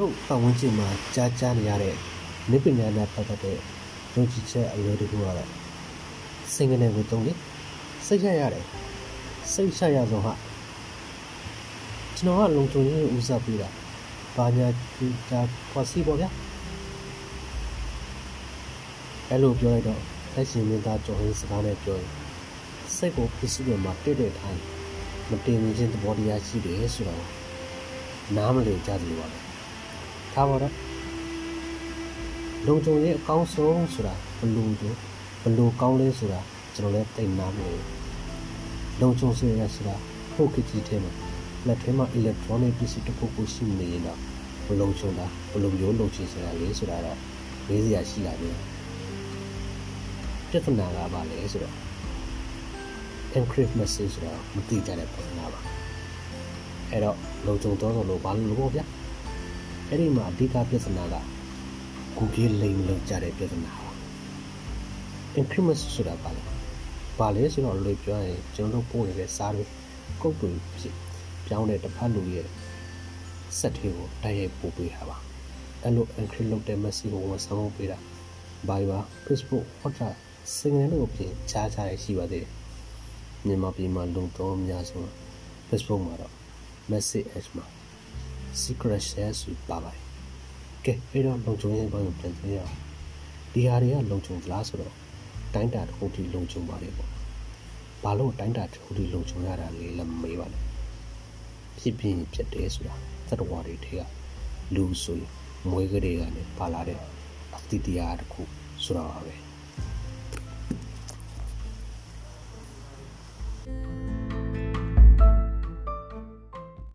တို့ပတ်ဝန်းကျင်မှာကြားကြားနေရတဲ့နိပညာနဲ့ပတ်သက်တဲ့ယုံကြည်ချက်အလွယ်တကူကတော့စင်ကနေကိုတုံးလေစိတ်ရရတယ်စိတ်ချရဆုံးဟာကျွန်တော်ကလုံချုံရေးကိုဦးစားပေးတာဘာညာဒီဒါပေါ်စီပေါ့ဗျာအဲ့လိုပြောလိုက်တော့လက်ရှင်မင်းသားကျော်ဟင်းစကားနဲ့ပြောရင်စိတ်ကိုပစ္စည်းတွေမှာတိတ်တိတ်ထိုင်မတင်မြင်ခြင်းသဘောတရားရှိတယ်ဆိုတော့နားမလည်ကြသလိုပါပဲ ထားပါတော့လုံခြုံရေးအကောင်းဆုံးဆိုတာဘလို့တို့ဘလို့ကောင်းလဲဆိုတာကျွန်တော်လည်းသိနားမလို့လုံခြုံစေရဆိုတာဟုတ်ကကြီးထဲမှာလက်ထဲမှာ electronic ပစ္စည်းတစ်ခုခုရှိနေရင်တော့ဘလုံခြုံတာဘလို့မျိုးလုံခြုံစရာလေးဆိုတာတော့မေးစရာရှိလာပြီပြဿနာကဘာလဲဆိုတော့ encrypt message ဆိုတာမသိကြတဲ့ပြဿနာပါအဲ့တော့လုံခြုံတော့လို့ဘာလို့လို့ပေါ့ဗျာ အဲ့ဒီမှာအဓိကပြဿနာက Google လိမ်လောက်ကြတဲ့ပြဿနာပါ encrypt ဆိုတာဘာလဲဘာလဲဆိုတော့လွယ်ပြောရင်ကျွန်တော်တို့ပို့နေတဲ့စာတွေကုတ်တွေဖြစ်ပြောင်းတဲ့တစ်ဖက်လူရဲ့စက်သေးကိုတိုက်ရိုက်ပို့ပေးတာပါအဲ့လို encrypt လုပ်တဲ့ message ကိုဝန်ဆောင်ပေးတာ Viber Facebook WhatsApp စင်ငယ်တို့အပြင်ခြားခြားရရှိပါသေးတယ်မြန်မာပြည်မှာလုံသုံးအများဆုံး Facebook မှာတော့ message edge မှာ secret share ဆိုပါပါတယ်ကဲအဲ့တော့လုံခြုံရေးဘက်ကိုပြန်ကြည့်ရအောင်ဒီဟာတွေကလုံခြုံသလားဆိုတော့တိုင်းတာတစ်ခုထိလုံခြုံပါတယ်ပေါ့ဘာလို့တိုင်းတာတစ်ခုထိလုံခြုံရတာလဲလည်းမေးပါနဲ့ဖြစ်ပြင်းဖြစ်တယ်ဆိုတာသတ္တဝါတွေထဲကလူဆိုရင်မွေးကလေးကနေပါလာတဲ့အတ္တိတရားတစ်ခုဆိုတာပါပဲ